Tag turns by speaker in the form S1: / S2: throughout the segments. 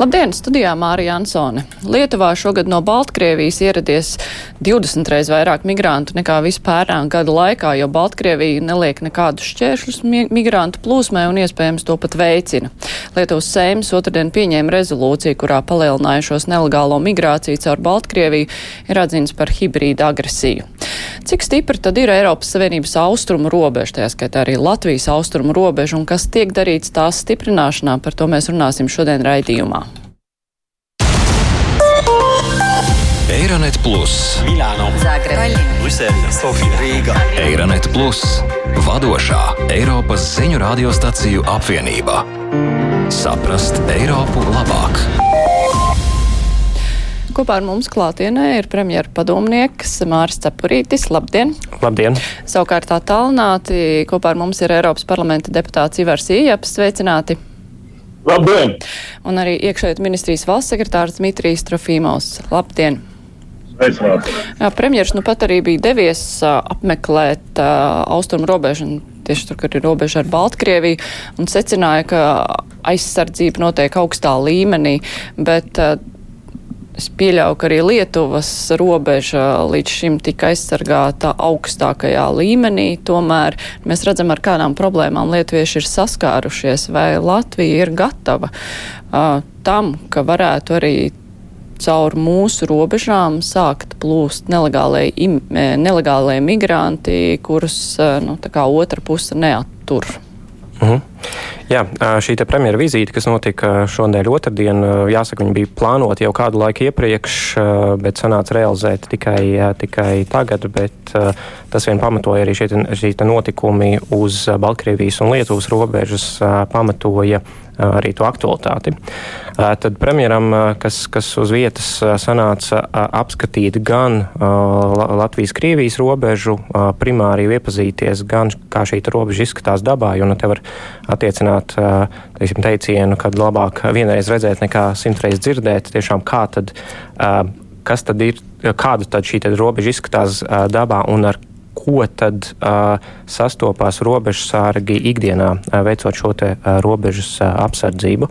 S1: Labdien, studijā Mārija Ansone. Lietuvā šogad no Baltkrievijas ieradies 20 reiz vairāk migrantu nekā vispērnā gada laikā, jo Baltkrievija neliek nekādus šķēršļus migrantu plūsmai un iespējams to pat veicina. Lietuvas Seimas otrdien pieņēma rezolūciju, kurā palielinājušos nelegālo migrāciju caur Baltkrieviju ir atzīts par hibrīdu agresiju. Cik stipra tad ir Eiropas Savienības austrumu robeža, tajā skaitā arī Latvijas austrumu robeža, un kas tiek darīts tās stiprināšanā, par to mēs runāsim šodien raidījumā.
S2: Eironet Plus,
S3: Milāno,
S4: Zagreba,
S3: Brisele, Sofija, Rīga.
S2: Eironet Plus, vadošā Eiropas ziņu radiostaciju apvienība. Saprast Eiropu labāk!
S1: Kopā ar mums klātienē ir premjera padomnieks Māris Cepurītis. Labdien!
S5: Labdien!
S1: Savukārt attālināti kopā ar mums ir Eiropas parlamenta deputāts Ivars Ījaps. Sveicināti!
S6: Labdien!
S1: Un arī iekšējot ministrijas valsts sekretārs Dmitrijs Trofīmovs. Labdien! Premjers nu pat arī bija devies apmeklēt austrumu robežu, tieši tur, kur ir robeža ar Baltkrieviju, un secināja, ka aizsardzība notiek augstā līmenī, bet uh, es pieļauju, ka arī Lietuvas robeža līdz šim tika aizsargāta augstākajā līmenī. Tomēr mēs redzam, ar kādām problēmām lietuvieši ir saskārušies, vai Latvija ir gatava uh, tam, ka varētu arī caur mūsu robežām sākt plūst nelegālie, im, nelegālie migranti, kurus nu, otra puse neattur.
S5: Uh -huh. Jā, šī premjera vizīte, kas notika šodien, otrdien, jāsaka, viņa bija plānota jau kādu laiku iepriekš, bet sanāca realizēt tikai, tikai tagad. Bet tas vien pamatoja arī šie, notikumi uz Baltkrievijas un Lietuvas robežas, pamatoja arī to aktualitāti. Tad premjeram, kas, kas uz vietas sanāca apskatīt gan Latvijas-Krievijas robežu, primāri iepazīties, gan kā šī robeža izskatās dabā, jo nu te var attiecināt teiksim, teicienu, ka labāk vienreiz redzēt nekā simtreiz dzirdēt, tiešām kā tad, kas tad ir, kāda tad šī tad robeža izskatās dabā un ar ko tad uh, sastopās robežsārgi ikdienā, uh, veicot šo te uh, robežas uh, apsardzību.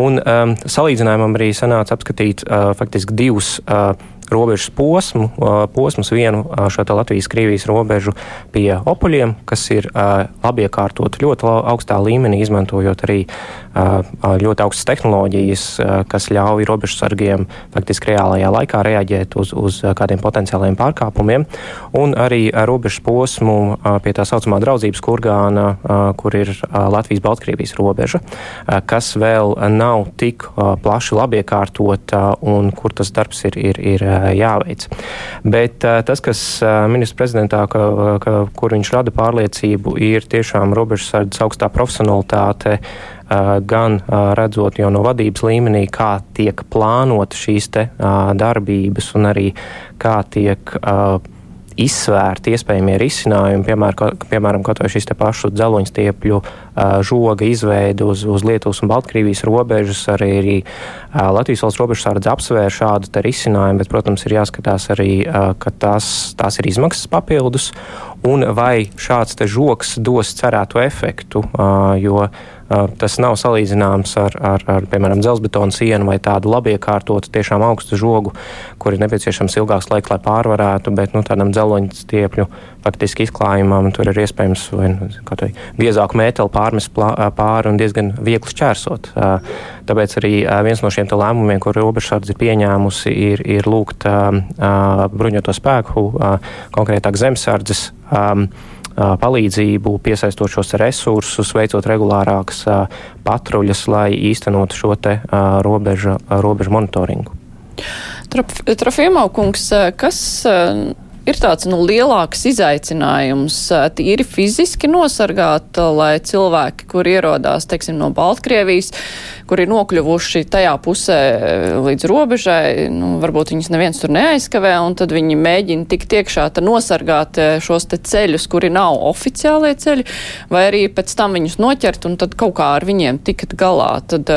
S5: Un um, salīdzinājumam arī sanāca apskatīt uh, faktiski divus. Uh, robežas posmu, posmus, vienu šo Latvijas-Krievijas robežu pie opoļiem, kas ir labi iekārtot ļoti augstā līmenī, izmantojot arī ļoti augstas tehnoloģijas, kas ļauj robežsargiem faktiski reālajā laikā reaģēt uz, uz kādiem potenciāliem pārkāpumiem, un arī robežas posmu pie tā saucamā draudzības kurgāna, kur ir Latvijas-Baltkrievijas robeža, kas vēl nav tik plaši labi iekārtota un kur tas darbs ir, ir, ir jāveic. Bet tas, kas ministrs prezidentā, ka, ka, kur viņš rada pārliecību, ir tiešām robežsardzes augstā profesionalitāte gan redzot jau no vadības līmenī, kā tiek plānota šīs te darbības un arī kā tiek izsvērti iespējamie risinājumi, piemēram, piemēram kaut vai šis te pašu dzeloņstiepļu žoga izveidi uz, uz Lietuvas un Baltkrievijas robežas, arī, arī Latvijas valsts robežsardze apsvēr šādu te risinājumu, bet, protams, ir jāskatās arī, ka tās, tās ir izmaksas papildus un vai šāds te žoks dos cerēto efektu, jo Tas nav salīdzināms ar, ar, ar piemēram, dzelzbetonu sienu vai tādu labi iekārtotu, tiešām augstu žogu, kur ir nepieciešams ilgāks laiks, lai pārvarētu, bet nu, tādam dzeloņa stiepļu faktiski izklājumam tur ir iespējams vai nu, biezāku mēteli pārmest pāri un diezgan viegli šķērsot. Tāpēc arī viens no šiem lēmumiem, ko robežsardze ir pieņēmusi, ir, ir lūgt bruņoto spēku, konkrētāk zemesardzes palīdzību, piesaistot šos resursus, veicot regulārākas patruļas, lai īstenotu šo te robežu, robežu monitoringu.
S1: Trofimov kungs, kas ir tāds nu, lielāks izaicinājums tīri fiziski nosargāt, lai cilvēki, kur ierodās teiksim, no Baltkrievijas, kur ir nokļuvuši tajā pusē līdz robežai, nu, varbūt viņus neviens tur neaizskavē, un tad viņi mēģina tikt iekšā, tad nosargāt šos te ceļus, kuri nav oficiālie ceļi, vai arī pēc tam viņus noķert un tad kaut kā ar viņiem tikt galā. Tad,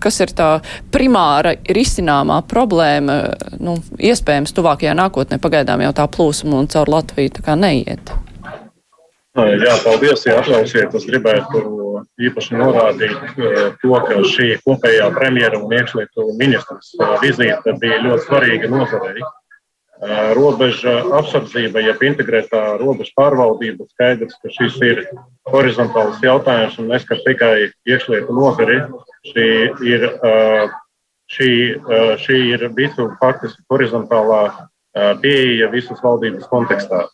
S1: kas ir tā primāra risināmā problēma, nu, iespējams, tuvākajā nākotnē pagaidām jau tā plūsma un caur Latviju tā kā neiet?
S6: Jā, paldies, ja atļausiet. Es gribētu īpaši norādīt to, ka šī kopējā premjera un iekšlietu ministrs vizīte bija ļoti svarīga nozarei. Robeža apsardzība, jeb integrētā robeža pārvaldība, skaidrs, ka šis ir horizontāls jautājums un neskar tikai iekšlietu nozari. Šī ir, šī, šī ir visu faktiski horizontālā pieeja visas valdības kontekstā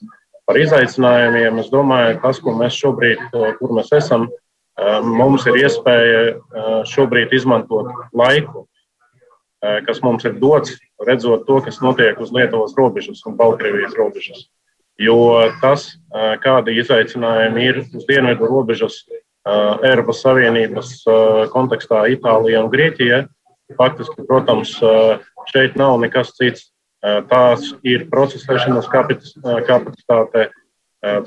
S6: par izaicinājumiem. Es domāju, tas, ko mēs šobrīd, kur mēs esam, mums ir iespēja šobrīd izmantot laiku, kas mums ir dots, redzot to, kas notiek uz Lietuvas robežas un Baltkrievijas robežas. Jo tas, kādi izaicinājumi ir uz dienvidu robežas Eiropas Savienības kontekstā Itālijā un Grieķijā, faktiski, protams, šeit nav nekas cits Tās ir procesēšanas kapacitāte,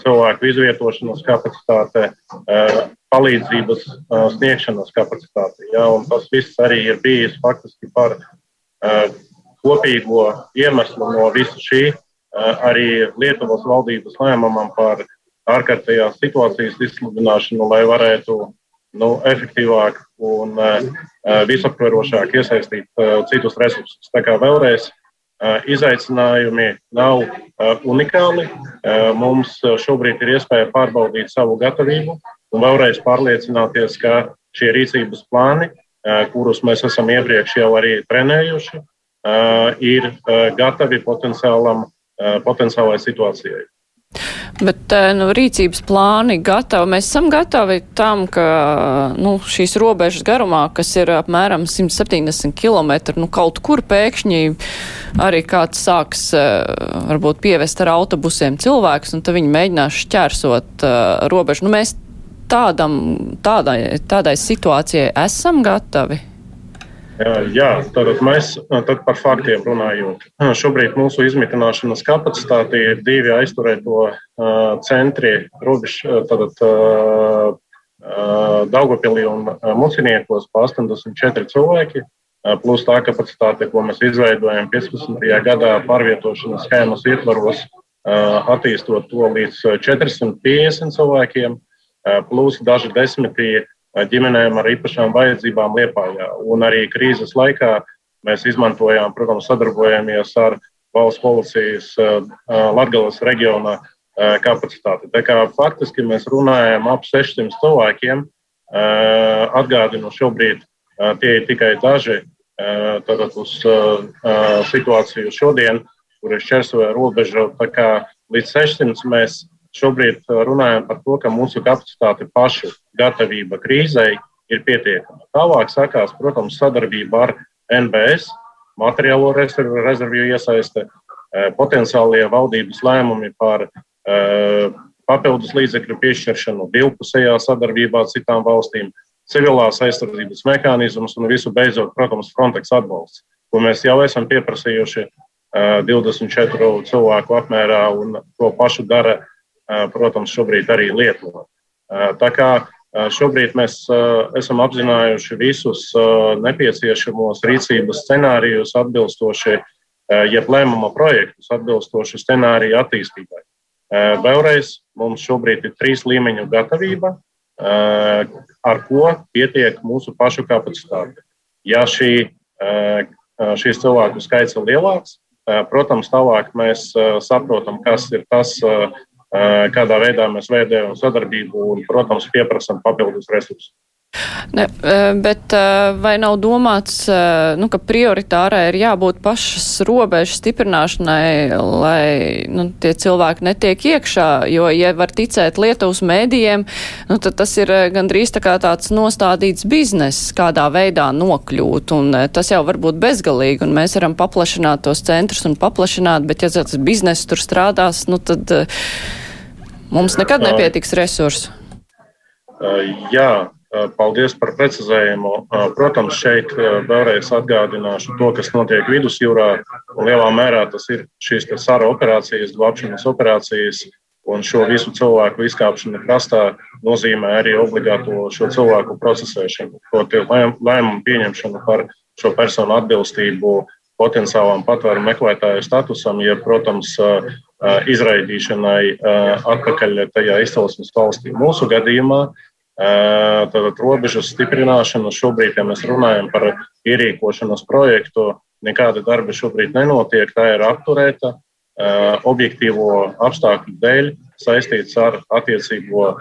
S6: cilvēku izvietošanas kapacitāte, palīdzības sniegšanas kapacitāte. Ja, tas viss arī ir bijis faktiski par kopīgo iemeslu no visa šī, arī Lietuvas valdības lēmumam par ārkārtējās situācijas izsludināšanu, lai varētu nu, efektīvāk un visaptverošāk iesaistīt citus resursus. Tā kā vēlreiz Izaicinājumi nav unikāli. Mums šobrīd ir iespēja pārbaudīt savu gatavību un vēlreiz pārliecināties, ka šie rīcības plāni, kurus mēs esam iepriekš jau arī trenējuši, ir gatavi potenciālai situācijai.
S1: Bet eh, nu, rīcības plāni gatavi. Mēs esam gatavi tam, ka nu, šīs robežas garumā, kas ir apmēram 170 km, nu, kaut kur pēkšņi arī kāds sāks eh, varbūt pievest ar autobusiem cilvēkus, un tad viņi mēģinās šķērsot uh, robežu. Nu, mēs tādam, tādai, tādai situācijai esam gatavi.
S6: Jā, tātad mēs tad par faktiem runājot. Šobrīd mūsu izmitināšanas kapacitāte ir divi aizturēto centri, robežu, tātad Daugopilī un Muciniekos pa 84 cilvēki, plus tā kapacitāte, ko mēs izveidojam 15. gadā pārvietošanas schēmas ietvaros, attīstot to līdz 450 cilvēkiem, plus daži desmitie ģimenēm ar īpašām vajadzībām Liepājā. Un arī krīzes laikā mēs izmantojām, protams, sadarbojamies ar valsts policijas Latgales reģiona kapacitāti. Tā kā faktiski mēs runājam ap 600 cilvēkiem. Atgādinu, šobrīd tie ir tikai daži tātad uz situāciju šodien, kur ir šķērsoja robeža. Līdz 600 mēs Šobrīd uh, runājam par to, ka mūsu kapacitāte pašu gatavība krīzei ir pietiekama. Tālāk sakās, protams, sadarbība ar NBS, materiālo rezervju, iesaiste, uh, potenciālie valdības lēmumi par uh, papildus līdzekļu piešķiršanu divpusējā sadarbībā ar citām valstīm, civilās aizsardzības mehānismus un visu beidzot, protams, Frontex atbalsts, ko mēs jau esam pieprasījuši 24 cilvēku apmērā, un to pašu dara protams, šobrīd arī Lietuva. Tā kā šobrīd mēs esam apzinājuši visus nepieciešamos rīcības scenārijus atbilstoši, jeb lēmuma projektus atbilstoši scenāriju attīstībai. Vēlreiz mums šobrīd ir trīs līmeņu gatavība, ar ko pietiek mūsu pašu kapacitāte. Ja šī, šīs cilvēku skaits ir lielāks, protams, tālāk mēs saprotam, kas ir tas kādā veidā mēs veidojam sadarbību un, protams, pieprasām papildus resursus.
S1: Ne, bet vai nav domāts, nu, ka prioritārai ir jābūt pašas robežas stiprināšanai, lai nu, tie cilvēki netiek iekšā, jo, ja var ticēt Lietuvas mēdījiem, nu, tad tas ir gandrīz tā kā tāds nostādīts bizness, kādā veidā nokļūt, un tas jau var būt bezgalīgi, un mēs varam paplašināt tos centrus un paplašināt, bet ja tas bizness tur strādās, nu, tad Mums nekad nepietiks resursu.
S6: Jā, Paldies par precizējumu. Protams, šeit vēlreiz atgādināšu to, kas notiek vidusjūrā. Lielā mērā tas ir šīs sara operācijas, glābšanas operācijas, un šo visu cilvēku izkāpšana krastā nozīmē arī obligāto šo cilvēku procesēšanu, proti, lēmumu pieņemšanu par šo personu atbilstību potenciālam patvēru meklētāju statusam, ja, protams, izraidīšanai atpakaļ tajā izcelsmes valstī. Mūsu gadījumā Tātad robežas stiprināšanu šobrīd, ja mēs runājam par ierīkošanas projektu, nekāda darba šobrīd nenotiek. Tā ir apturēta objektīvo apstākļu dēļ, saistīts ar attiecīgo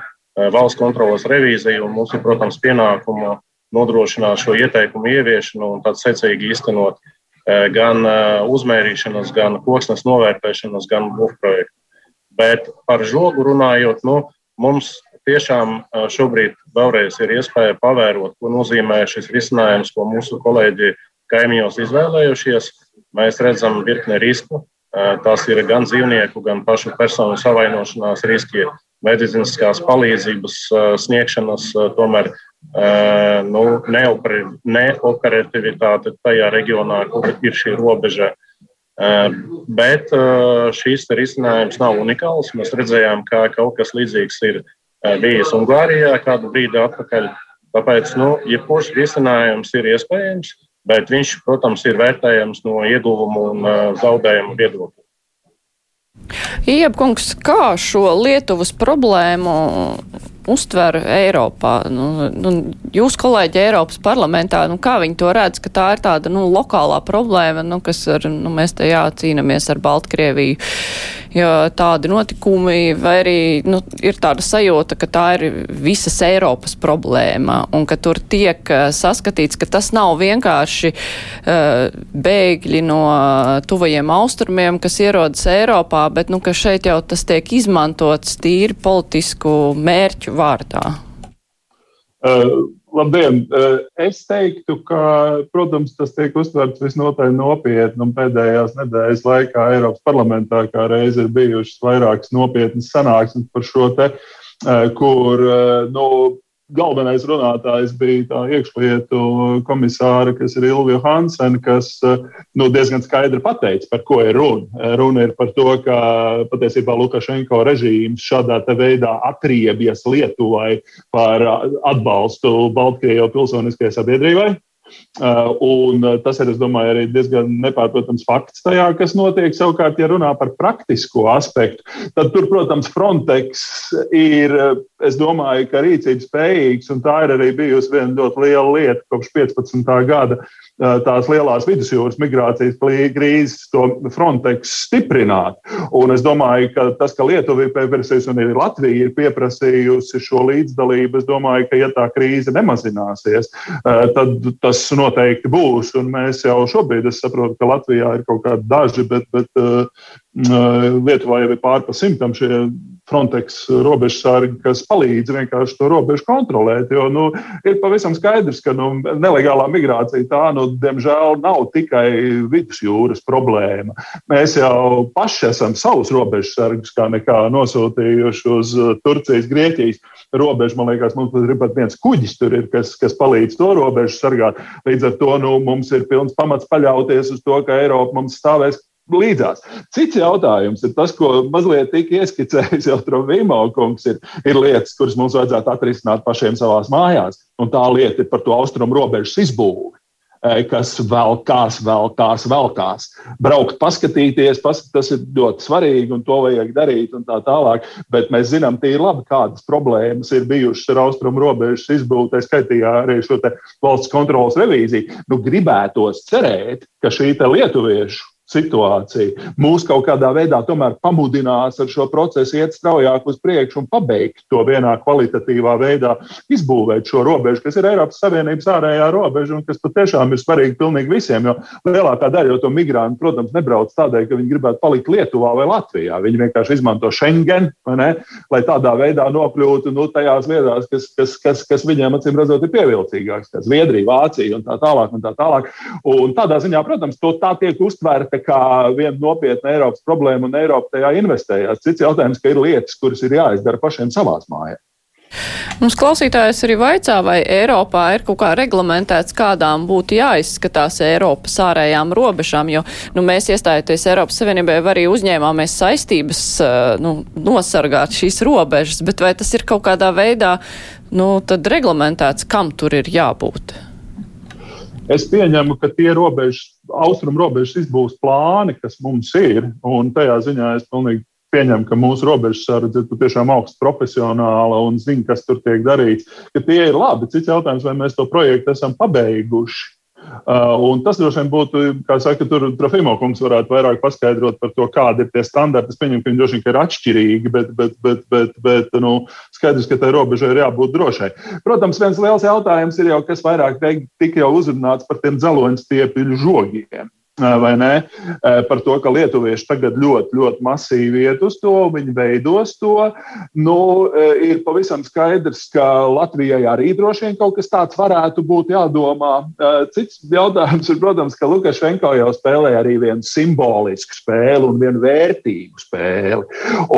S6: valsts kontrolas revīziju un mūsu, protams, pienākumu nodrošināt šo ieteikumu ieviešanu un tad secīgi iztenot gan uzmērīšanas, gan koksnes novērtēšanas, gan būvprojektu. Bet par žogu runājot, nu, mums tiešām šobrīd vēlreiz ir iespēja pavērot, ko nozīmē šis risinājums, ko mūsu kolēģi kaimiņos izvēlējušies. Mēs redzam virkni risku. Tās ir gan dzīvnieku, gan pašu personu savainošanās riski, medicīniskās palīdzības sniegšanas, tomēr nu, neoperativitāte tajā reģionā, kur ir šī robeža. Bet šīs risinājums nav unikāls. Mēs redzējām, ka kaut kas līdzīgs ir bijis Ungārijā kādu brīdi atpakaļ. Tāpēc, nu, jebkurš risinājums ir iespējams, bet viņš, protams, ir vērtējams no ieguvumu un zaudējumu viedokļa.
S1: Iepkungs, kā šo Lietuvas problēmu uztver Eiropā? Nu, nu, jūs kolēģi Eiropas parlamentā, nu, kā viņi to redz, ka tā ir tāda nu, lokālā problēma, nu, kas ar, nu, mēs te jācīnamies ar Baltkrieviju ja tādi notikumi, vai arī nu, ir tāda sajūta, ka tā ir visas Eiropas problēma un ka tur tiek eh, saskatīts, ka tas nav vienkārši uh, bēgļi no tuvajiem austrumiem, kas ierodas Eiropā, bet nu, ka šeit jau tas tiek izmantots tīri politisku mērķu vārdā.
S4: Uh. Labdien! Eh, es teiktu, ka, protams, tas tiek uztverts visnotaļ nopietni, un pēdējās nedēļas laikā Eiropas parlamentā kā reiz ir bijušas vairākas nopietnas sanāksmes par šo te, eh, kur eh, nu, galvenais runātājs bija tā iekšlietu komisāra, kas ir Ilvija Hansen, kas nu, diezgan skaidri pateica, par ko ir runa. Runa ir par to, ka patiesībā Lukašenko režīms šādā veidā atriebjas Lietuvai par atbalstu Baltkrievijas pilsoniskajai sabiedrībai. Uh, un uh, tas ir, es domāju, arī diezgan nepārprotams fakts tajā, kas notiek. Savukārt, ja runā par praktisko aspektu, tad tur, protams, Frontex ir, uh, es domāju, ka rīcības spējīgs, un tā ir arī bijusi viena ļoti liela lieta kopš 15. gada tās lielās vidusjūras migrācijas krīzes, to Frontex stiprināt. Un es domāju, ka tas, ka Lietuva ir pieprasījusi un arī Latvija ir pieprasījusi šo līdzdalību, es domāju, ka ja tā krīze nemazināsies, tad tas noteikti būs. Un mēs jau šobrīd, es saprotu, ka Latvijā ir kaut kādi daži, bet, bet Lietuvā jau ir pār pa simtam šie Frontex robežsargi, kas palīdz vienkārši to robežu kontrolēt. Jo nu, ir pavisam skaidrs, ka nu, nelegālā migrācija tā, nu, diemžēl, nav tikai vidusjūras problēma. Mēs jau paši esam savus robežsargus kā nekā nosūtījuši uz uh, Turcijas, Grieķijas robežu. Man liekas, mums ir pat viens kuģis tur, ir, kas, kas palīdz to robežu sargāt. Līdz ar to nu, mums ir pilns pamats paļauties uz to, ka Eiropa mums stāvēs līdzās. Cits jautājums ir tas, ko mazliet tika ieskicējis jau Trovīmo kungs, ir, ir lietas, kuras mums vajadzētu atrisināt pašiem savās mājās. Un tā lieta ir par to austrumu robežas izbūvi kas vēl kās, vēl kās, vēl kās. Braukt, paskatīties, pas, tas ir ļoti svarīgi un to vajag darīt un tā tālāk. Bet mēs zinām tīri labi, kādas problēmas ir bijušas ar austrumu robežas izbūvi, tā skaitījā arī šo valsts kontrolas revīziju. Nu, gribētos cerēt, ka šī lietuviešu situācija mūs kaut kādā veidā tomēr pamudinās ar šo procesu iet straujāk uz priekšu un pabeigt to vienā kvalitatīvā veidā, izbūvēt šo robežu, kas ir Eiropas Savienības ārējā robeža un kas patiešām ir svarīgi pilnīgi visiem. Jo lielākā daļa to migrantu, protams, nebrauc tādēļ, ka viņi gribētu palikt Lietuvā vai Latvijā. Viņi vienkārši izmanto Schengen, ne, lai tādā veidā nokļūtu nu, tajās vietās, kas, kas, kas, kas viņiem acīm redzot ir pievilcīgākas, kā Zviedrija, Vācija un tā tālāk. Un tā tālāk. Un tādā ziņā, protams, to tā tiek uztvērta kā viena nopietna Eiropas problēma, un Eiropa tajā investējās. Cits jautājums, ka ir lietas, kuras ir jāizdara pašiem savās mājās.
S1: Mums klausītājs arī vaicā, vai Eiropā ir kaut kā reglamentēts, kādām būtu jāizskatās Eiropas ārējām robežām, jo nu, mēs iestājoties Eiropas Savienībai arī uzņēmāmies saistības nu, nosargāt šīs robežas, bet vai tas ir kaut kādā veidā nu, reglamentēts, kam tur ir jābūt?
S4: Es pieņemu, ka tie robežas, austrumu robežas izbūs plāni, kas mums ir, un tajā ziņā es pilnīgi pieņem, ka mūsu robežsardze ir tiešām augsts profesionāla un zina, kas tur tiek darīts, ka tie ir labi. Cits jautājums, vai mēs to projektu esam pabeiguši. Uh, tas droši vien būtu, kā saka, tur Trofimo kungs varētu vairāk paskaidrot par to, kādi ir tie standarti. Es pieņemu, ka viņi droši vien ir atšķirīgi, bet, bet, bet, bet, bet nu, skaidrs, ka tai robežai ir jābūt drošai. Protams, viens liels jautājums ir jau, kas vairāk tika jau uzrunāts par tiem dzeloņstiepļu žogiem vai ne? Par to, ka lietuvieši tagad ļoti, ļoti masīvi iet uz to, viņi veidos to. Nu, ir pavisam skaidrs, ka Latvijai arī droši vien kaut kas tāds varētu būt jādomā. Cits jautājums ir, protams, ka Lukašenko jau spēlē arī vienu simbolisku spēli un vienu vērtīgu spēli.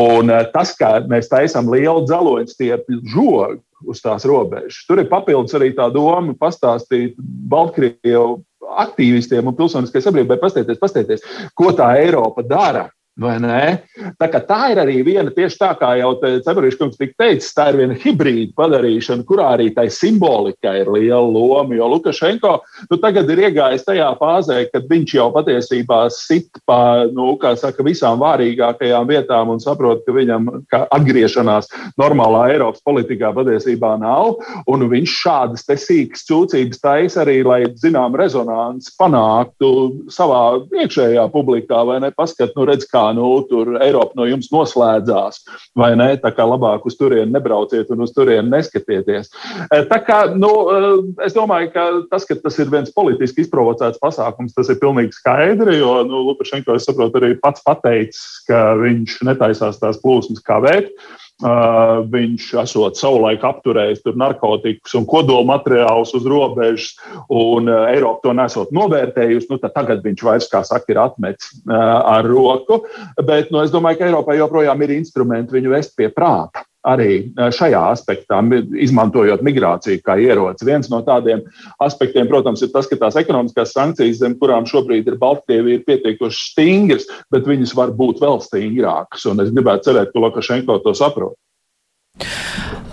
S4: Un tas, ka mēs taisām lielu dzeloņu stiepļu žogu uz tās robežas, tur ir papildus arī tā doma pastāstīt Baltkrievu aktīvistiem un pilsoniskai sabiedrībai. Pastieties, pastieties, ko tā Eiropa dara Tā, ir arī viena, tieši tā kā jau Ceburīša kungs tika teicis, tā ir viena hibrīda padarīšana, kurā arī tai simbolika ir liela loma. Jo Lukašenko nu, tagad ir iegājis tajā fāzē, kad viņš jau patiesībā sit pa nu, saka, visām vārīgākajām vietām un saprot, ka viņam ka atgriešanās normālā Eiropas politikā patiesībā nav. Viņš šādas sīkas cūcības taisa arī, lai zinām rezonanci panāktu savā iekšējā publikā vai ne paskat, nu redz, kā nu, tur Eiropa no jums noslēdzās, vai ne? Tā kā labāk uz turieni nebrauciet un uz turieni neskatieties. Eh, tā kā, nu, eh, es domāju, ka tas, ka tas ir viens politiski izprovocēts pasākums, tas ir pilnīgi skaidri, jo nu, Lukašenko, es saprotu, arī pats pateicis, ka viņš netaisās tās plūsmas kavēt. Uh, viņš esot savulaik apturējis narkotikas un kodolmateriālus uz robežas, un uh, Eiropa to nesot novērtējusi. Nu, tagad viņš vairs, kā saka, ir atmetis uh, ar roku. Bet nu, es domāju, ka Eiropai joprojām ir instrumenti viņu vest pie prāta arī eh, šajā aspektā, izmantojot migrāciju kā ieroci. Viens no tādiem aspektiem, protams, ir tas, ka tās ekonomiskās sankcijas, zem kurām šobrīd ir Baltkrievija, ir pietiekoši stingras, bet viņas var būt vēl stingrākas. Un es gribētu cerēt, ka Lukašenko to saprot.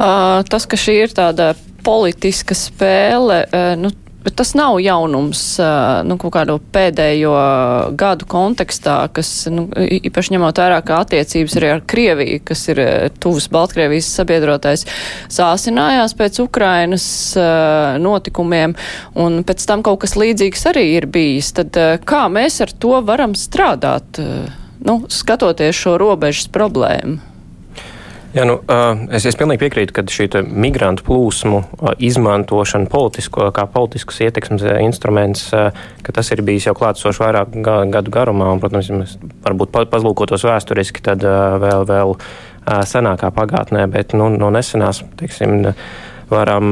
S1: Uh, tas, ka šī ir tāda politiska spēle, uh, nu, Bet tas nav jaunums nu, kaut kādu pēdējo gadu kontekstā, kas nu, īpaši ņemot vērā, ka attiecības arī ar Krieviju, kas ir tuvs Baltkrievijas sabiedrotais, sāsinājās pēc Ukrainas notikumiem, un pēc tam kaut kas līdzīgs arī ir bijis. Tad kā mēs ar to varam strādāt, nu, skatoties šo robežas problēmu?
S5: Jā, nu, es, es pilnīgi piekrītu, ka šī migrantu plūsmu izmantošana politisko, kā politisks ietekmes instruments, ka tas ir bijis jau klātsošs vairāk gadu garumā. Un, protams, ja mēs varbūt pazlūkotos vēsturiski, tad vēl, vēl senākā pagātnē, bet nu, no nesenās, teiksim, varam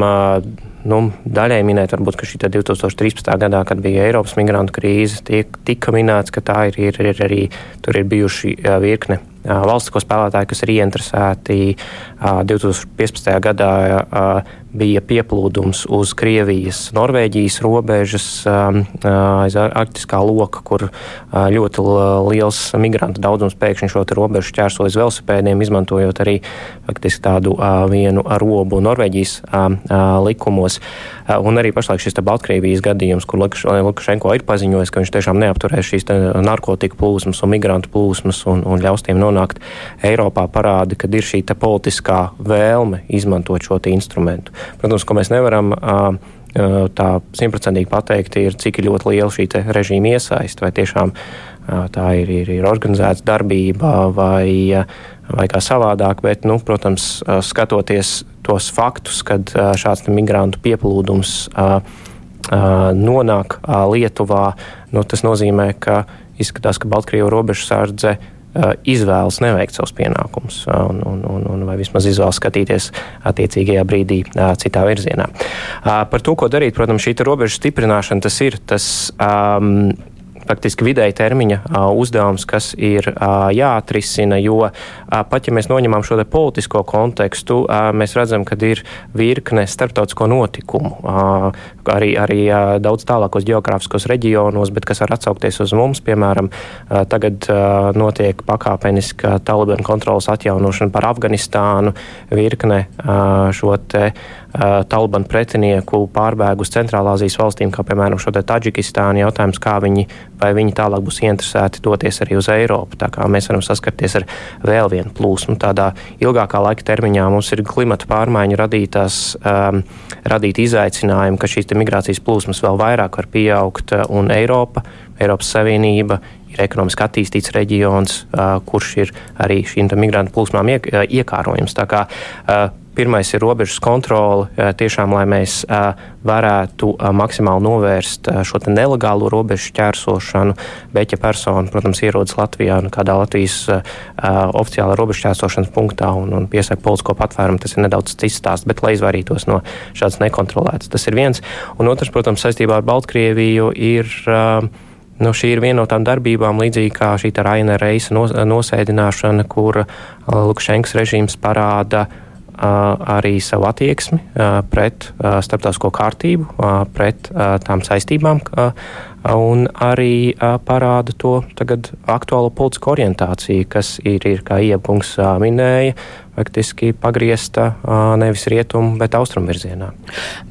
S5: nu, daļai minēt, varbūt, ka šī 2013. gadā, kad bija Eiropas migrantu krīze, tiek, tika minēts, ka tā ir, ir, ir arī tur ir bijuši virkne valstisko spēlētāji, kas ir ieinteresēti 2015. gadā bija pieplūdums uz Krievijas, Norvēģijas robežas aiz arktiskā loka, kur ļoti liels migrantu daudzums pēkšņi šo robežu šķērsojas velosipēdiem, izmantojot arī faktiski tādu vienu robu Norvēģijas likumos. Un arī pašlaik šis Baltkrievijas gadījums, kur Lukašenko ir paziņojis, ka viņš tiešām neapturēs šīs narkotiku plūsmas un migrantu plūsmas un, un ļaus tiem nonākt Eiropā, parāda, ka ir šī politiskā vēlme izmantot šo instrumentu. Protams, ko mēs nevaram tā simtprocentīgi pateikt, ir cik ļoti liela šī režīma iesaiste, vai tiešām tā ir, ir, ir organizēta darbība vai, vai kā savādāk. Bet, nu, protams, skatoties tos faktus, kad šāds migrantu pieplūdums nonāk Lietuvā, nu, tas nozīmē, ka izskatās, ka Baltkrievijas robežsardze Uh, izvēlas neveikt savus pienākumus, uh, un, un, un, un vai vismaz izvēlas skatīties attiecīgajā brīdī uh, citā virzienā. Par to, ko darīt, protams, šī robežu stiprināšana tas ir tas. Um, faktiski vidēji termiņa uzdevums, kas ir jāatrisina, jo pat ja mēs noņemam šo politisko kontekstu, mēs redzam, ka ir virkne starptautisko notikumu, arī, arī daudz tālākos geogrāfiskos reģionos, bet kas var atsaukties uz mums, piemēram, tagad notiek pakāpeniska Taliban kontrolas atjaunošana par Afganistānu, virkne šo te Taliban pretinieku pārbēgu uz Centrālāzijas valstīm, kā piemēram šo te Taģikistānu jautājums, kā viņi, vai viņi tālāk būs interesēti doties arī uz Eiropu. Tā kā mēs varam saskarties ar vēl vienu plūsmu. Tādā ilgākā laika termiņā mums ir klimata pārmaiņu radītās, um, radīt izaicinājumi, ka šīs migrācijas plūsmas vēl vairāk var pieaugt un Eiropa, Eiropas Savienība ir ekonomiski attīstīts reģions, uh, kurš ir arī šīm migrantu plūsmām iek, uh, iekārojams. Tā kā uh, Pirmais ir robežas kontrole, tiešām, lai mēs varētu maksimāli novērst šo nelegālo robežu ķērsošanu. Bet, ja persona, protams, ierodas Latvijā, nu, kādā Latvijas oficiālā robežu ķērsošanas punktā un, un piesaka politisko patvērumu, tas ir nedaudz cits stāsts, bet lai izvairītos no šādas nekontrolētas. Tas ir viens. Un otrs, protams, saistībā ar Baltkrieviju ir. Nu, šī ir viena no tām darbībām, līdzīgi kā šī Raina Reisa nosēdināšana, kur Lukašenkas režīms parāda uh, arī savu attieksmi pret starptautisko kārtību, pret tām saistībām, un arī parāda to aktuālo politisko orientāciju, kas ir, ir kā Iepkungs minēja, faktiski pagriezta nevis rietumu, bet austrumu virzienā.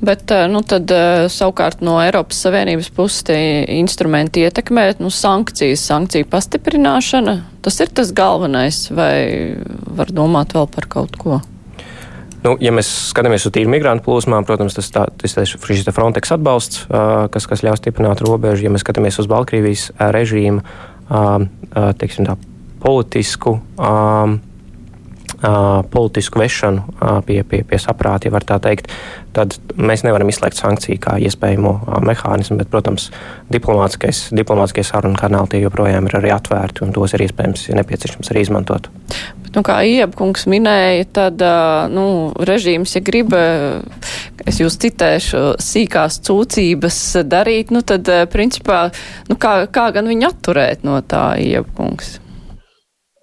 S1: Bet nu, tad, savukārt no Eiropas Savienības puses tie instrumenti ietekmē nu, sankcijas, sankciju pastiprināšana. Tas ir tas galvenais, vai var domāt vēl par kaut ko?
S5: Nu, ja mēs skatāmies uz tīru migrantu plūsmām, protams, tas, ir šis Frontex atbalsts, kas, kas ļaus stiprināt robežu. Ja mēs skatāmies uz Baltkrievijas režīmu, teiksim, tā, politisku, politisku vešanu pie, pie, pie saprāta, ja var tā teikt, tad mēs nevaram izslēgt sankciju kā iespējamo mehānismu. Bet, protams, diplomātiskie sarunu kanāli tie joprojām ir arī atvērti un tos ir iespējams ir nepieciešams arī izmantot.
S1: Nu, kā Iebkungs minēja, tad nu, režīms, ja grib, es jūs citēšu, sīkās cūcības darīt, nu, tad principā, nu, kā, kā gan viņu atturēt no tā Iebkungs?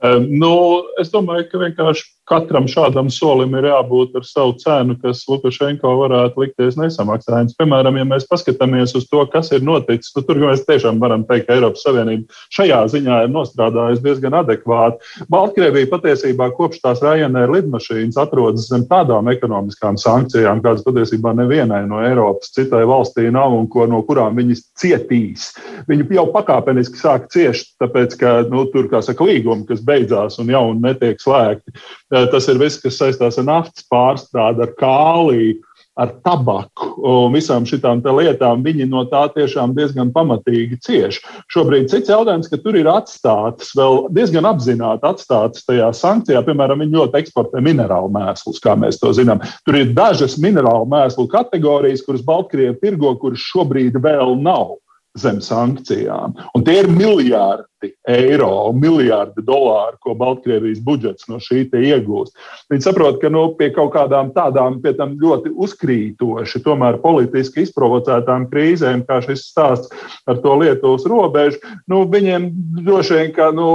S4: Nu, es domāju, ka vienkārši katram šādam solim ir jābūt ar savu cenu, kas Lukašenko varētu likties nesamaksājams. Piemēram, ja mēs paskatāmies uz to, kas ir noticis, tad tur mēs tiešām varam teikt, ka Eiropas Savienība šajā ziņā ir nostrādājusi diezgan adekvāti. Baltkrievija patiesībā kopš tās Ryanair lidmašīnas atrodas zem tādām ekonomiskām sankcijām, kādas patiesībā nevienai no Eiropas citai valstī nav un ko, no kurām viņas cietīs. Viņi jau pakāpeniski sāk ciest, tāpēc, ka nu, tur, kā saka, līgumi, kas beidzās un jau netiek slēgti. Tas ir viss, kas saistās ar naftas pārstrādi, ar kāliju, ar tabaku un visām šīm lietām. Viņi no tā tiešām diezgan pamatīgi cieš. Šobrīd cits jautājums, ka tur ir atstātas vēl diezgan apzināti atstātas tajā sankcijā. Piemēram, viņi ļoti eksportē minerālu mēslus, kā mēs to zinām. Tur ir dažas minerālu mēslu kategorijas, kuras Baltkrievi tirgo, kuras šobrīd vēl nav zem sankcijām. Un tie ir miljardi eiro, miljardi dolāru, ko Baltkrievijas budžets no šī iegūst. Viņi saprot, ka nu, pie kaut kādām tādām, ļoti uzkrītoši, tomēr politiski izprovocētām krīzēm, kā šis stāsts ar to Lietuvas robežu, nu, viņiem droši vien, ka. Nu,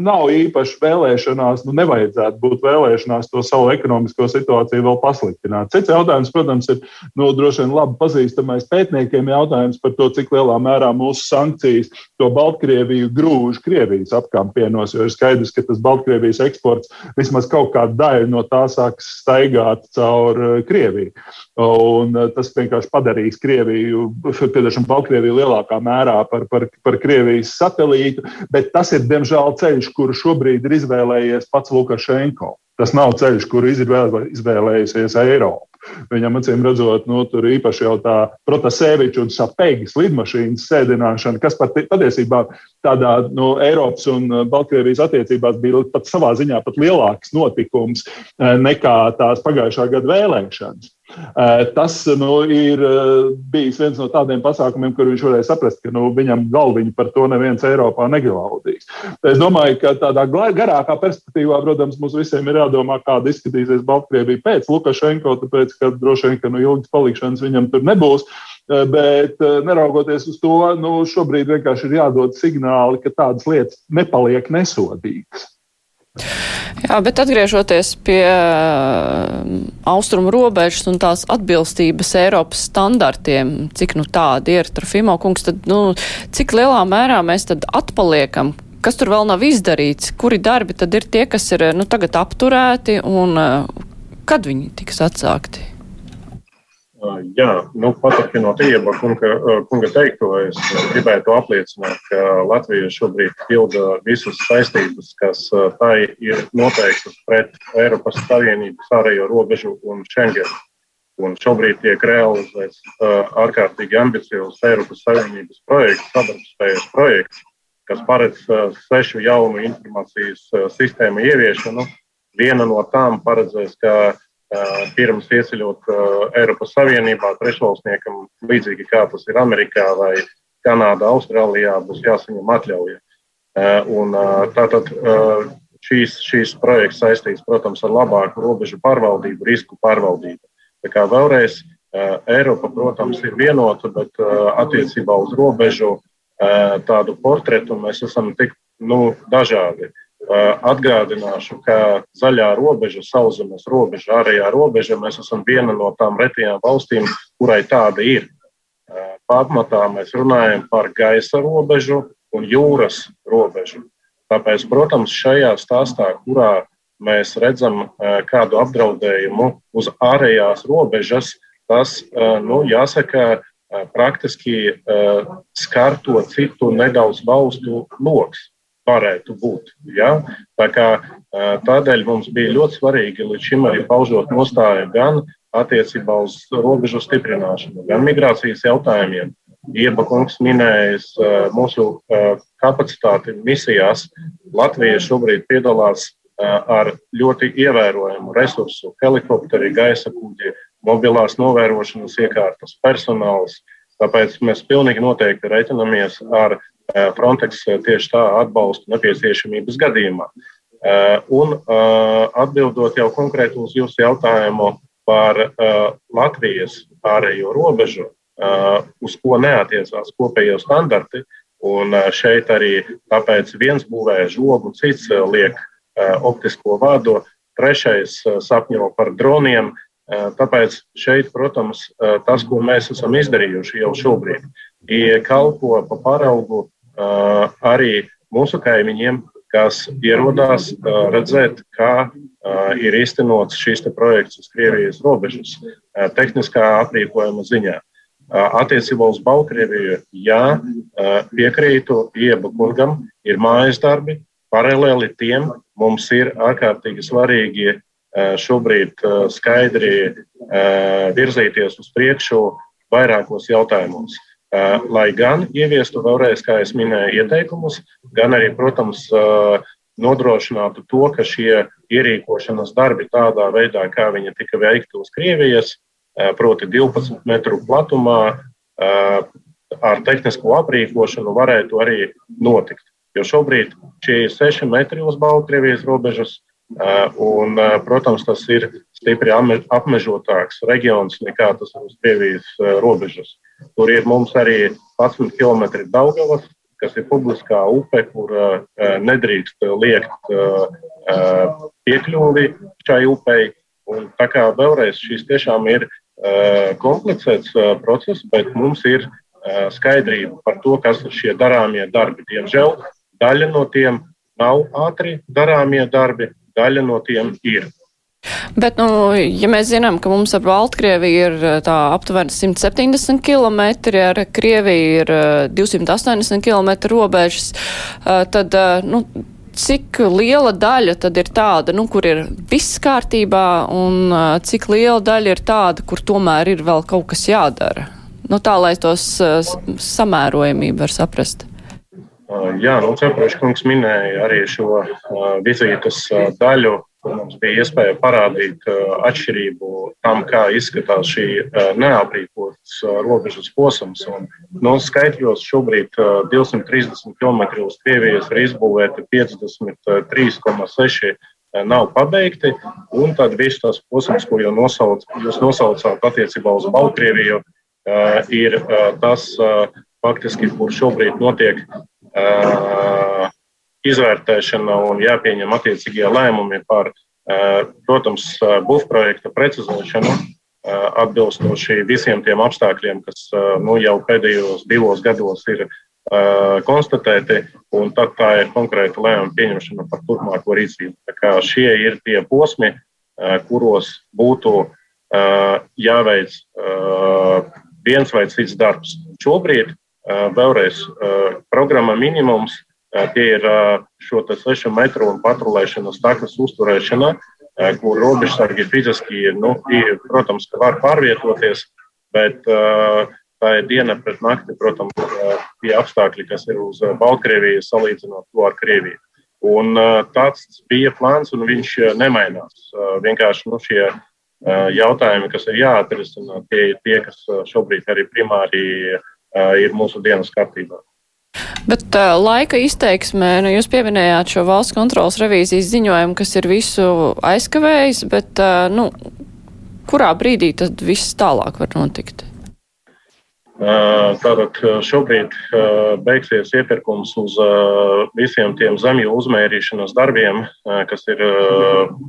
S4: nav īpaši vēlēšanās, nu, nevajadzētu būt vēlēšanās to savu ekonomisko situāciju vēl pasliktināt. Cits jautājums, protams, ir nu, droši vien labi pazīstamais pētniekiem jautājums par to, cik lielā mērā mūsu sankcijas to Baltkrieviju grūž Krievijas apkampienos, jo ir skaidrs, ka tas Baltkrievijas eksports vismaz kaut kādu daļu no tā sāks staigāt caur uh, Krieviju. Un uh, tas vienkārši padarīs Krieviju, piemēram, Baltkrieviju lielākā mērā par, par, par Krievijas satelītu, bet tas ir, diemžēl, ceļš ceļš, kuru šobrīd ir izvēlējies pats Lukašenko. Tas nav ceļš, kuru izvēlējusies Eiropa. Viņam, acīm redzot, nu, tur īpaši jau tā Protasēviča un Sapēgas lidmašīnas sēdināšana, kas pat, patiesībā tādā nu, Eiropas un Baltkrievijas attiecībās bija pat savā ziņā pat lielāks notikums eh, nekā tās pagājušā gada vēlēšanas. Eh, tas nu, ir eh, bijis viens no tādiem pasākumiem, kur viņš varēja saprast, ka nu, viņam galviņu par to neviens Eiropā neglaudīs. Es domāju, ka tādā garākā perspektīvā, protams, mums visiem ir jādomā, kāda izskatīsies Baltkrievija pēc Lukašenko, tāpēc, ka droši vien, ka nu, ilgas palikšanas viņam tur nebūs. Bet neraugoties uz to, nu, šobrīd vienkārši ir jādod signāli, ka tādas lietas nepaliek nesodītas.
S1: Jā, bet atgriežoties pie uh, austrumu robežas un tās atbilstības Eiropas standartiem, cik nu tādi ir, Trofimo kungs, tad, nu, cik lielā mērā mēs tad atpaliekam, kas tur vēl nav izdarīts, kuri darbi tad ir tie, kas ir, nu, tagad apturēti un uh, kad viņi tiks atsākti?
S6: Jā, nu, paturpinot Ieba kunga, kunga teikto, es gribētu apliecināt, ka Latvija šobrīd pilda visas saistības, kas tai ir noteiktas pret Eiropas Savienības ārējo robežu un Schengen. Un šobrīd tiek realizēts ārkārtīgi ambiciozs Eiropas Savienības projekts, sadarbspējas projekts, kas paredz sešu jaunu informācijas sistēmu ieviešanu. Viena no tām paredzēs, ka pirms ieceļot Eiropas Savienībā trešvalstniekam, līdzīgi kā tas ir Amerikā vai Kanādā, Austrālijā, būs jāsaņem atļauja. Un, tātad šīs, šīs projekts saistīts, protams, ar labāku robežu pārvaldību, risku pārvaldību. Tā kā vēlreiz Eiropa, protams, ir vienota, bet attiecībā uz robežu tādu portretu mēs esam tik nu, dažādi. Atgādināšu, ka zaļā robeža, sauszemes robeža, ārējā robeža, mēs esam viena no tām retajām valstīm, kurai tāda ir. Pamatā mēs runājam par gaisa robežu un jūras robežu. Tāpēc, protams, šajā stāstā, kurā mēs redzam kādu apdraudējumu uz ārējās robežas, tas, nu, jāsaka, praktiski skar to citu nedaudz valstu lokus varētu būt. Ja? Tā kā, tādēļ mums bija ļoti svarīgi līdz šim arī paužot nostāju gan attiecībā uz robežu stiprināšanu, gan migrācijas jautājumiem. Ieba kungs minējis mūsu kapacitāti misijās. Latvija šobrīd piedalās ar ļoti ievērojamu resursu - helikopteri, gaisa kuģi, mobilās novērošanas iekārtas, personāls. Tāpēc mēs pilnīgi noteikti reiķinamies ar Eh, Frontex eh, tieši tā atbalstu nepieciešamības gadījumā. Eh, un atbildot jau konkrēti uz jūsu jautājumu par Latvijas ārējo robežu, uz ko neatiecās kopējo standarti, un šeit arī tāpēc viens būvē žogu, cits liek optisko vādu, trešais sapņo par droniem. Tāpēc šeit, protams, tas, ko mēs esam izdarījuši jau šobrīd, kalpo pa paraugu arī mūsu kaimiņiem, kas ierodās redzēt, kā ir īstenots šīs projekts uz Krievijas robežas, tehniskā aprīkojuma ziņā. Attiecībā uz Baltkrieviju, jā, piekrītu Ieba kungam, ir mājas darbi. Paralēli tiem mums ir ārkārtīgi svarīgi šobrīd skaidri virzīties uz priekšu vairākos jautājumos. Lai gan ieviestu vēlreiz, kā jau minēju, ieteikumus, gan arī, protams, nodrošinātu to, ka šie ierīkošanas darbi tādā veidā, kā viņi tika veikti uz Krievijas, proti 12 metru platumā, ar tehnisko aprīkošanu varētu arī notikt. Jo šobrīd šie ir 6 metri uz Baltkrievijas robežas, un, protams, tas ir stipri apmežotāks reģions nekā tas ir uz Krievijas robežas. Tur ir mums arī 11 km Daugavas, kas ir publiskā upe, kur uh, nedrīkst liekt uh, piekļuvi šai upei. Un tā kā vēlreiz šis tiešām ir uh, komplicēts process, bet mums ir skaidrība par to, kas ir šie darāmie darbi. Diemžēl daļa no tiem nav ātri darāmie darbi, daļa no tiem ir.
S1: Bet, nu, ja mēs zinām, ka mums ar Baltkrieviju ir eh, tā aptuveni 170 km, ar Krieviju ir 280 km robežas, eh, tad, eh, nu, cik liela daļa tad ir tāda, nu, kur ir viss kārtībā, un cik liela daļa ir tāda, kur tomēr ir vēl kaut kas jādara? Nu, tā, lai tos samērojamību var saprast.
S6: Jā, nu, Ceprošs kungs minēja arī šo vizītes daļu Mums bija iespēja parādīt uh, atšķirību tam, kā izskatās šī uh, neaprīkotas uh, robežas posms. Un, no nu, skaitļos šobrīd 230 km uz Krievijas ir izbūvēti 53,6 nav pabeigti. Un tad viss tas posms, ko jau nosauc, jūs nosaucāt attiecībā uz Baltkrieviju, ir tas, faktiski, kur šobrīd notiek izvērtēšana un jāpieņem attiecīgie lēmumi par, protams, būvprojekta precizēšanu atbilstoši visiem tiem apstākļiem, kas nu, jau pēdējos divos gados ir konstatēti, un tad tā ir konkrēta lēmuma pieņemšana par turpmāko rīcību. Šie ir tie posmi, kuros būtu jāveic viens vai cits darbs. Šobrīd vēlreiz programma minimums tie ir šo 6 metru un patrulēšanas takas uzturēšana, kur robežsargi fiziski, nu, protams, var pārvietoties, bet tā ir diena pret nakti, protams, tie apstākļi, kas ir uz Baltkrieviju salīdzinot to ar Krieviju. Un tāds bija plāns, un viņš nemainās. Vienkārši nu, šie jautājumi, kas ir jāatrisina, tie ir tie, kas šobrīd arī primāri ir mūsu dienas kārtībā.
S1: Bet uh, laika izteiksmē, nu, jūs pieminējāt šo valsts kontrolas revīzijas ziņojumu, kas ir visu aizkavējis, bet, uh, nu, kurā brīdī tad viss tālāk var notikt?
S6: Tātad šobrīd beigsies iepirkums uz visiem tiem zemju uzmērīšanas darbiem, kas ir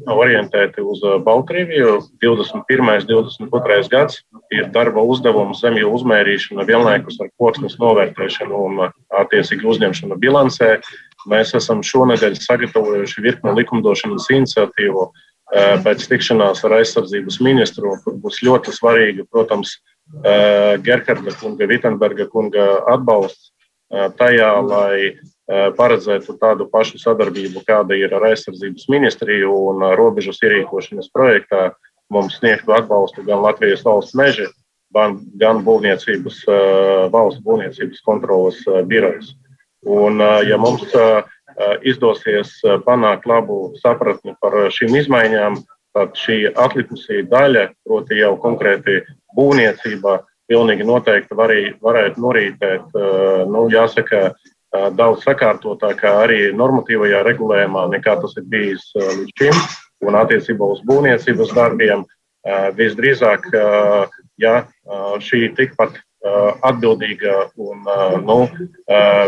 S6: orientēti uz Baltkrieviju. 21. un 22. gads ir darba uzdevums zemju uzmērīšana vienlaikus ar koksnes novērtēšanu un attiecīgi uzņemšanu bilancē. Mēs esam šonadēļ sagatavojuši virkni likumdošanas iniciatīvu pēc tikšanās ar aizsardzības ministru, kur būs ļoti svarīgi, protams, Eh, Gerharda kunga, Vitsenberga kunga atbalsts tajā, lai eh, paredzētu tādu pašu sadarbību, kāda ir ar aizsardzības ministriju un robežas ierīkošanas projektā. Mums sniegtu atbalstu gan Latvijas valsts meži, gan būvniecības, valsts būvniecības kontrolas birojas. Un, ja mums izdosies panākt labu sapratni par šīm izmaiņām, tad šī atlikusī daļa, proti jau konkrēti būvniecībā pilnīgi noteikti varī, varētu norītēt, eh, nu, jāsaka, eh, daudz sakārtotākā arī normatīvajā regulējumā, nekā tas ir bijis eh, līdz šim. Un attiecībā uz būvniecības darbiem visdrīzāk, ja šī tikpat atbildīga un nu,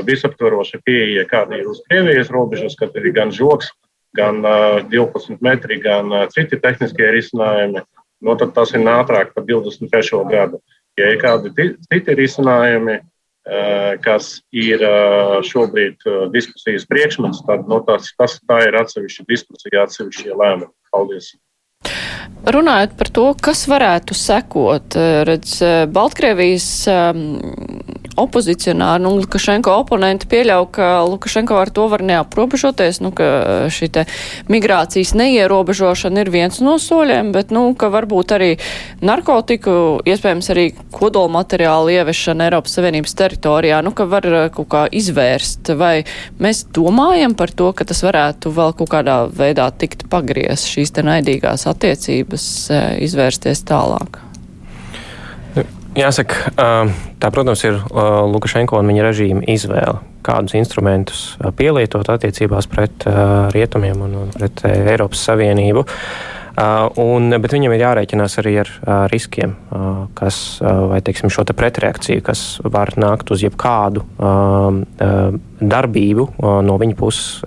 S6: visaptvaroša pieeja, kāda ir uz Krievijas robežas, kad ir gan žoks, gan 12 metri, gan citi tehniskie risinājumi, nu, tad tas ir ātrāk par 23. gadu. Ja ir kādi citi risinājumi, kas ir šobrīd diskusijas priekšmets, tad nu, tas, tas ir atsevišķa diskusija, atsevišķie lēmumi. Paldies!
S1: Runājot par to, kas varētu sekot, redz, Baltkrievijas opozicionāri, nu, Lukašenko oponenti pieļauj, ka Lukašenko ar to var neaprobežoties, nu, ka šī te migrācijas neierobežošana ir viens no soļiem, bet, nu, ka varbūt arī narkotiku, iespējams arī kodola materiālu ieviešana Eiropas Savienības teritorijā, nu, ka var uh, kaut kā izvērst, vai mēs domājam par to, ka tas varētu vēl kaut kādā veidā tikt pagriezt šīs te naidīgās attiecības, uh, izvērsties tālāk.
S5: Jāsaka, tā, protams, ir Lukašenko un viņa režīma izvēle, kādus instrumentus pielietot attiecībās pret rietumiem un pret Eiropas Savienību. Uh, un, bet viņam ir jārēķinās arī ar uh, riskiem, uh, kas, vai teiksim, šo te pretreakciju, kas var nākt uz jebkādu um, darbību no viņa puses,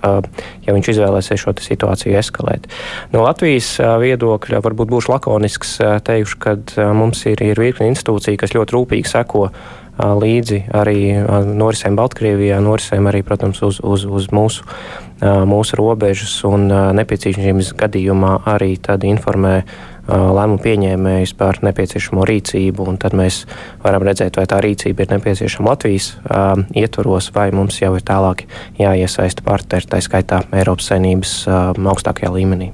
S5: ja viņš izvēlēsies šo situāciju eskalēt. No Latvijas viedokļa varbūt būšu lakonisks, teikšu, ka mums ir, ir virkni institūcija, kas ļoti rūpīgi seko līdzi arī norisēm Baltkrievijā, norisēm arī, protams, uz, uz, uz mūsu mūsu robežas un nepieciešamības gadījumā arī tad informē lēmumu pieņēmējus par nepieciešamo rīcību, un tad mēs varam redzēt, vai tā rīcība ir nepieciešama Latvijas uh, ietvaros, vai mums jau ir tālāk jāiesaista partneri, tā skaitā Eiropas saimnības uh, augstākajā līmenī.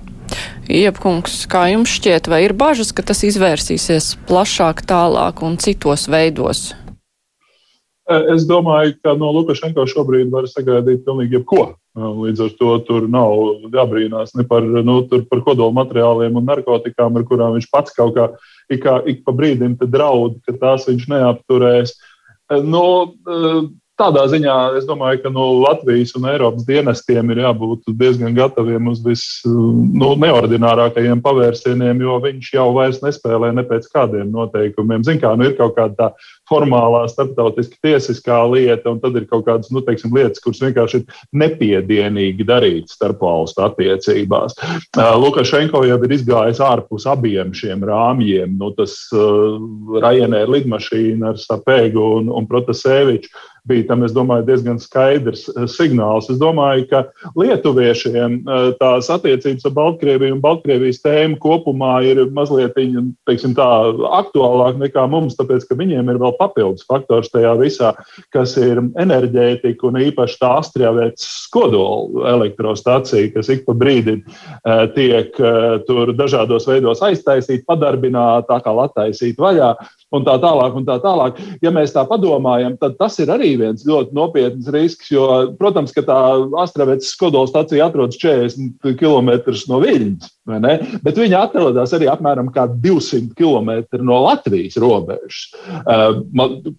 S1: Iepkungs, kā jums šķiet, vai ir bažas, ka tas izvērsīsies plašāk, tālāk un citos veidos?
S4: Es domāju, ka no Lukašenko šobrīd var sagaidīt pilnīgi jebko. Līdz ar to tur nav jābrīnās ne par, nu, par kodola materiāliem un narkotikām, ar kurām viņš pats kaut kā ik, ik pa brīdim draud, ka tās viņš neapturēs. Nu, tādā ziņā es domāju, ka no Latvijas un Eiropas dienestiem ir jābūt diezgan gataviem uz nu, neordinārākajiem pavērsieniem, jo viņš jau vairs nespēlē ne pēc kādiem noteikumiem. Zin kā, nu, ir kaut kāda tā formālā, starptautiska tiesiskā lieta, un tad ir kaut kādas nu, teiksim, lietas, kuras vienkārši ir nepiedienīgi darītas starpvalstu attiecībās. Lukašenko jau ir izgājis ārpus abiem šiem rāmjiem. Nu, tas uh, Ryanair lidmašīna ar Sapēgu un, un Protaseviču bija tam, es domāju, diezgan skaidrs signāls. Es domāju, ka lietuviešiem tās attiecības ar Baltkrieviju un Baltkrievijas tēmu kopumā ir mazliet teiksim, tā, aktuālāk nekā mums, tāpēc ka viņiem ir vēl papildus faktors tajā visā, kas ir enerģētika un īpaši tā Astrjāvētas kodola elektrostacija, kas ik pa brīdim eh, tiek tur dažādos veidos aiztaisīta, padarbināta, atkal attaisīta vaļā un tā tālāk. Un tā tālāk. Ja mēs tā padomājam, tad tas ir arī viens ļoti nopietns risks, jo, protams, ka tā Astravets kodola stacija atrodas 40 km no Viļņas, bet viņa atrodas arī apmēram 200 km no Latvijas robežas. Uh,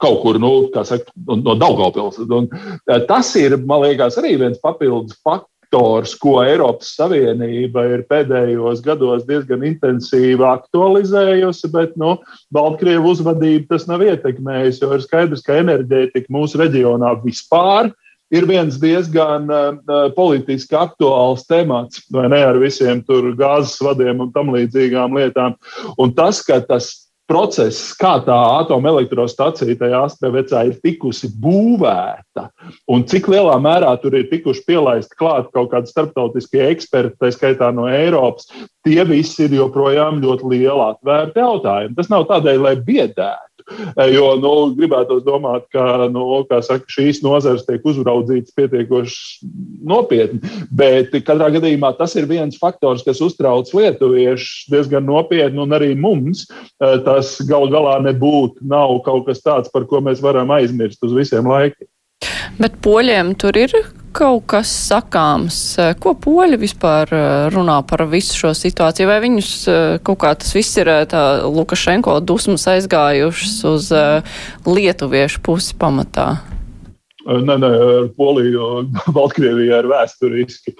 S4: kaut kur nu, saka, no Daugavpils. Un, uh, tas ir, man liekas, arī viens papildus fakts faktors, ko Eiropas Savienība ir pēdējos gados diezgan intensīvi aktualizējusi, bet nu, Baltkrievu uzvedību tas nav ietekmējis, jo ir skaidrs, ka enerģētika mūsu reģionā vispār ir viens diezgan uh, politiski aktuāls temats, vai ne ar visiem tur gāzes vadiem un tam līdzīgām lietām. Un tas, ka tas process, kā tā atomelektrostacija tajā Astravecā ir tikusi būvēta un cik lielā mērā tur ir tikuši pielaisti klāt kaut kādi starptautiskie eksperti, tā skaitā no Eiropas, tie visi ir joprojām ļoti lieli atvērti jautājumi. Tas nav tādēļ, lai biedētu. Jo nu, gribētu domāt, ka nu, saka, šīs nozares tiek uzraudzītas pietiekoši nopietni. Bet katrā gadījumā tas ir viens faktors, kas uztrauc lietuviešus diezgan nopietni, un arī mums tas gal galā nebūtu nav kaut kas tāds, par ko mēs varam aizmirst uz visiem laikiem.
S1: Bet poļiem tur ir kaut kas sakāms. Ko poļi vispār eh, runā par visu šo situāciju? Vai viņus eh, kaut kā tas viss ir eh, tā Lukašenko dusmas aizgājušas uz lietuviešu pusi pamatā?
S4: Nē, nē, ar Poliju un Baltkrieviju ir vēsturiski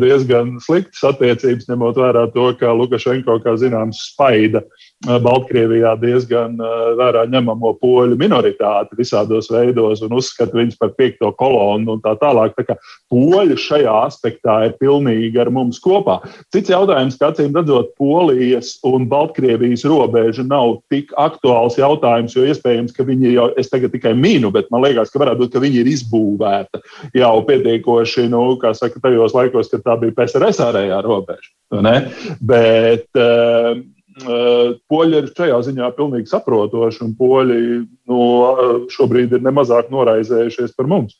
S4: diezgan sliktas attiecības, ņemot vērā to, ka Lukašenko, kā zināms, spaida uh, Baltkrievijā diezgan vērā ņemamo poļu minoritāti visādos veidos un uzskata viņus par piekto kolonu un tā tālāk. Tā kā poļi šajā aspektā ir pilnīgi ar mums kopā. Cits jautājums, ka acīm redzot, Polijas un Baltkrievijas robeža nav tik aktuāls jautājums, jo iespējams, ka viņi jau, es tagad tikai mīnu, bet man liekas, ka varētu būt, ka viņi ir izbūvēta jau pietiekoši, nu, kā saka, tajos laikos, kad tā bija PSRS ārējā robeža. Bet, uh, Poļi ir šajā ziņā pilnīgi saprotoši, un poļi nu, šobrīd ir nemazāk noraizējušies par mums.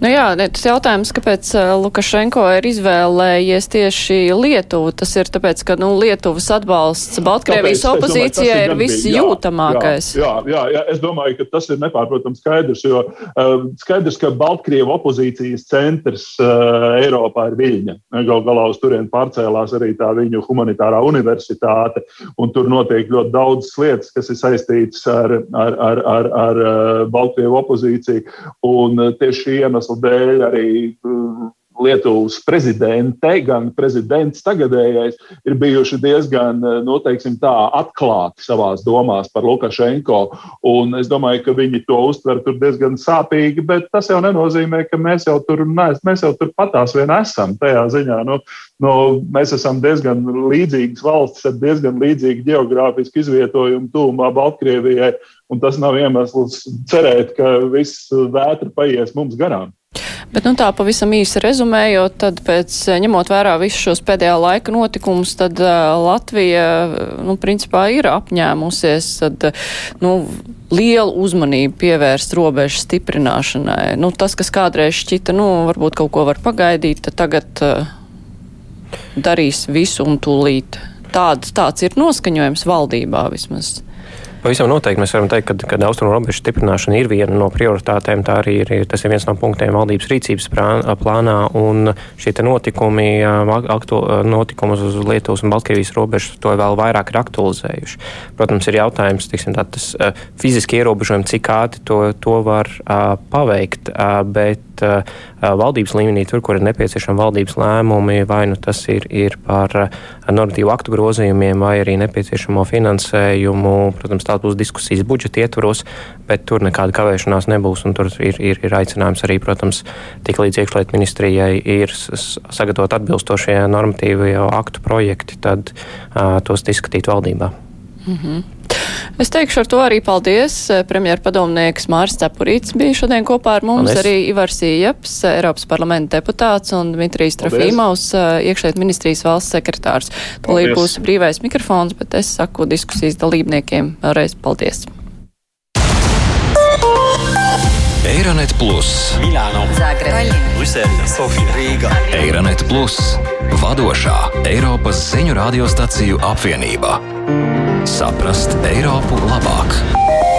S1: Nu jā, tas jautājums, kāpēc Lukašenko ir izvēlējies tieši Lietuvu, tas ir tāpēc, ka nu, Lietuvas atbalsts Baltkrievijas tāpēc, opozīcijai domāju, ir visjūtamākais.
S4: Jā, jā, jā, es domāju, ka tas ir nepārprotams skaidrs, jo uh, skaidrs, ka Baltkrievu opozīcijas centrs uh, Eiropā ir Viļņa. Gal galā uz turieni pārcēlās arī tā viņu humanitārā universitāte, un tur notiek ļoti daudz lietas, kas ir saistītas ar, ar, ar, ar, ar Baltkrievu opozīciju. Un tieši šī iemesla iemeslu dēļ arī mm, Lietuvas prezidente, gan prezidents tagadējais, ir bijuši diezgan nu, tā, atklāti savā domās par Lukašenko. Un es domāju, ka viņi to uztver diezgan sāpīgi, bet tas jau nenozīmē, ka mēs jau tur, mēs, mēs jau tur patās vien esam. Tajā ziņā nu, nu, mēs esam diezgan līdzīgas valstis ar diezgan līdzīgu geogrāfisku izvietojumu tūmā Baltkrievijai. Un tas nav iemesls cerēt, ka viss vētra paies mums garām.
S1: Bet, nu, tā pavisam īsi rezumējot, tad pēc ņemot vērā visus šos pēdējā laika notikumus, tad uh, Latvija, nu, principā ir apņēmusies, tad, nu, lielu uzmanību pievērst robežu stiprināšanai. Nu, tas, kas kādreiz šķita, nu, varbūt kaut ko var pagaidīt, tad tagad uh, darīs visu un tūlīt. Tāds, tāds ir noskaņojums valdībā vismaz.
S5: Pavisam noteikti mēs varam teikt, ka, ka austrumu robežu stiprināšana ir viena no prioritātēm. Tā arī ir, tas ir viens no punktiem valdības rīcības plānā. Un šie notikumi, aktu, notikumus uz Lietuvas un Baltkrievijas robežas, to vēl vairāk ir aktualizējuši. Protams, ir jautājums, tiksim, tā, tas fiziski ierobežojumi, cik ātri to, to var uh, paveikt. Uh, bet uh, valdības līmenī, tur, kur ir nepieciešama valdības lēmumi, vai nu tas ir, ir par normatīvu aktu grozījumiem, vai arī nepieciešamo finansējumu. Protams, tās būs diskusijas budžeta ietvaros, bet tur nekāda kavēšanās nebūs. Tur ir, ir, ir aicinājums arī, protams, tik līdz iekšlietu ministrijai ir sagatavot atbilstošie normatīvie aktu projekti, tad uh, tos izskatīt valdībā. Mm -hmm.
S1: Es teikšu ar to arī paldies. Premjera padomnieks Mārs Cepurīts bija šodien kopā ar mums, paldies. arī Ivars Ieps, Eiropas parlamenta deputāts un Dmitrijs Trofīmaus, iekšēt ministrijas valsts sekretārs. Tūlīt būs brīvais mikrofons, bet es saku diskusijas dalībniekiem vēlreiz paldies.
S2: Eironet Plus,
S3: Milāno, Zagreba, Brisele, Sofija, Rīga.
S2: Eironet Plus, vadošā Eiropas ziņu radiostaciju apvienība. Saprast Eiropu labāk!